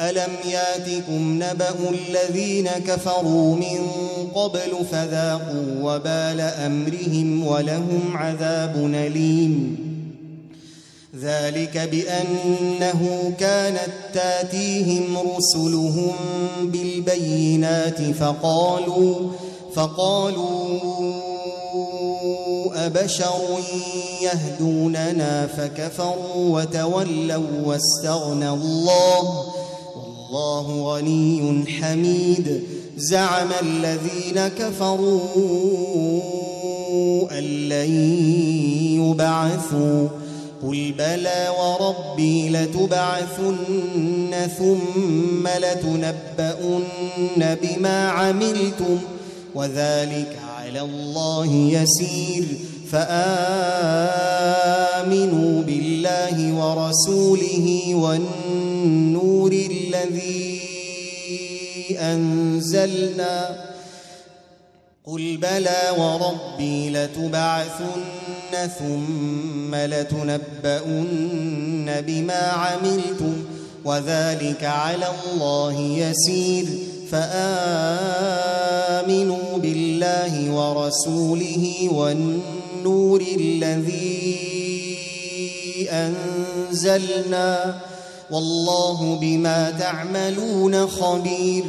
ألم ياتكم نبأ الذين كفروا من قبل فذاقوا وبال أمرهم ولهم عذاب أليم. ذلك بأنه كانت تاتيهم رسلهم بالبينات فقالوا فقالوا أبشر يهدوننا فكفروا وتولوا واستغنى الله. والله غني حميد. زعم الذين كفروا أن لن يبعثوا. قل بلى وربي لتبعثن ثم لتنبؤن بما عملتم وذلك على الله يسير. فآمنوا بالله ورسوله والنور أنزلنا. قل بلى وربي لتبعثن ثم لتنبؤن بما عملتم وذلك على الله يسير. فآمنوا بالله ورسوله والنور الذي أنزلنا. والله بما تعملون خبير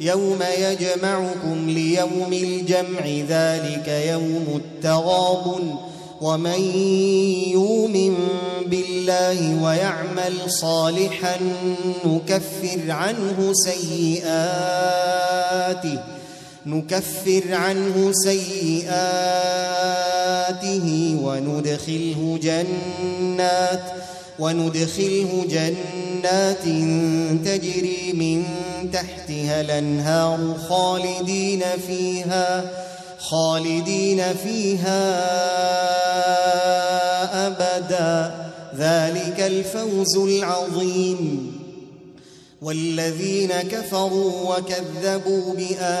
يوم يجمعكم ليوم الجمع ذلك يوم التغابن ومن يؤمن بالله ويعمل صالحا نكفر عنه سيئاته نكفر عنه سيئاته وندخله جنات وندخله جنات تجري من تحتها الأنهار خالدين فيها خالدين فيها أبدا. ذلك الفوز العظيم. والذين كفروا وكذبوا بآياتنا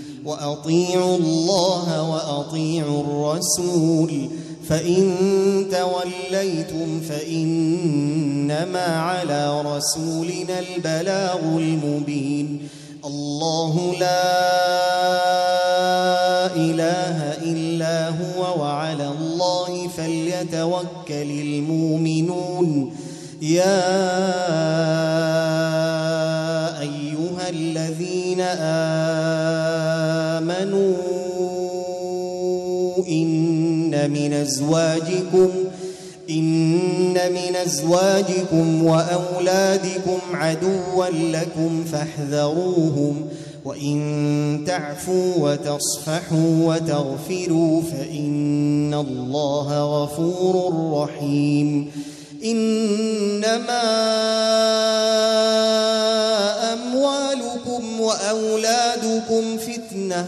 وأطيعوا الله وأطيعوا الرسول فإن توليتم فإنما على رسولنا البلاغ المبين. الله لا إله إلا هو وعلى الله فليتوكل المؤمنون. يا أيها الذين آمنوا إن من أزواجكم إن من أزواجكم وأولادكم عدوا لكم فاحذروهم وإن تعفوا وتصفحوا وتغفروا فإن الله غفور رحيم إنما أموالكم وأولادكم فتنة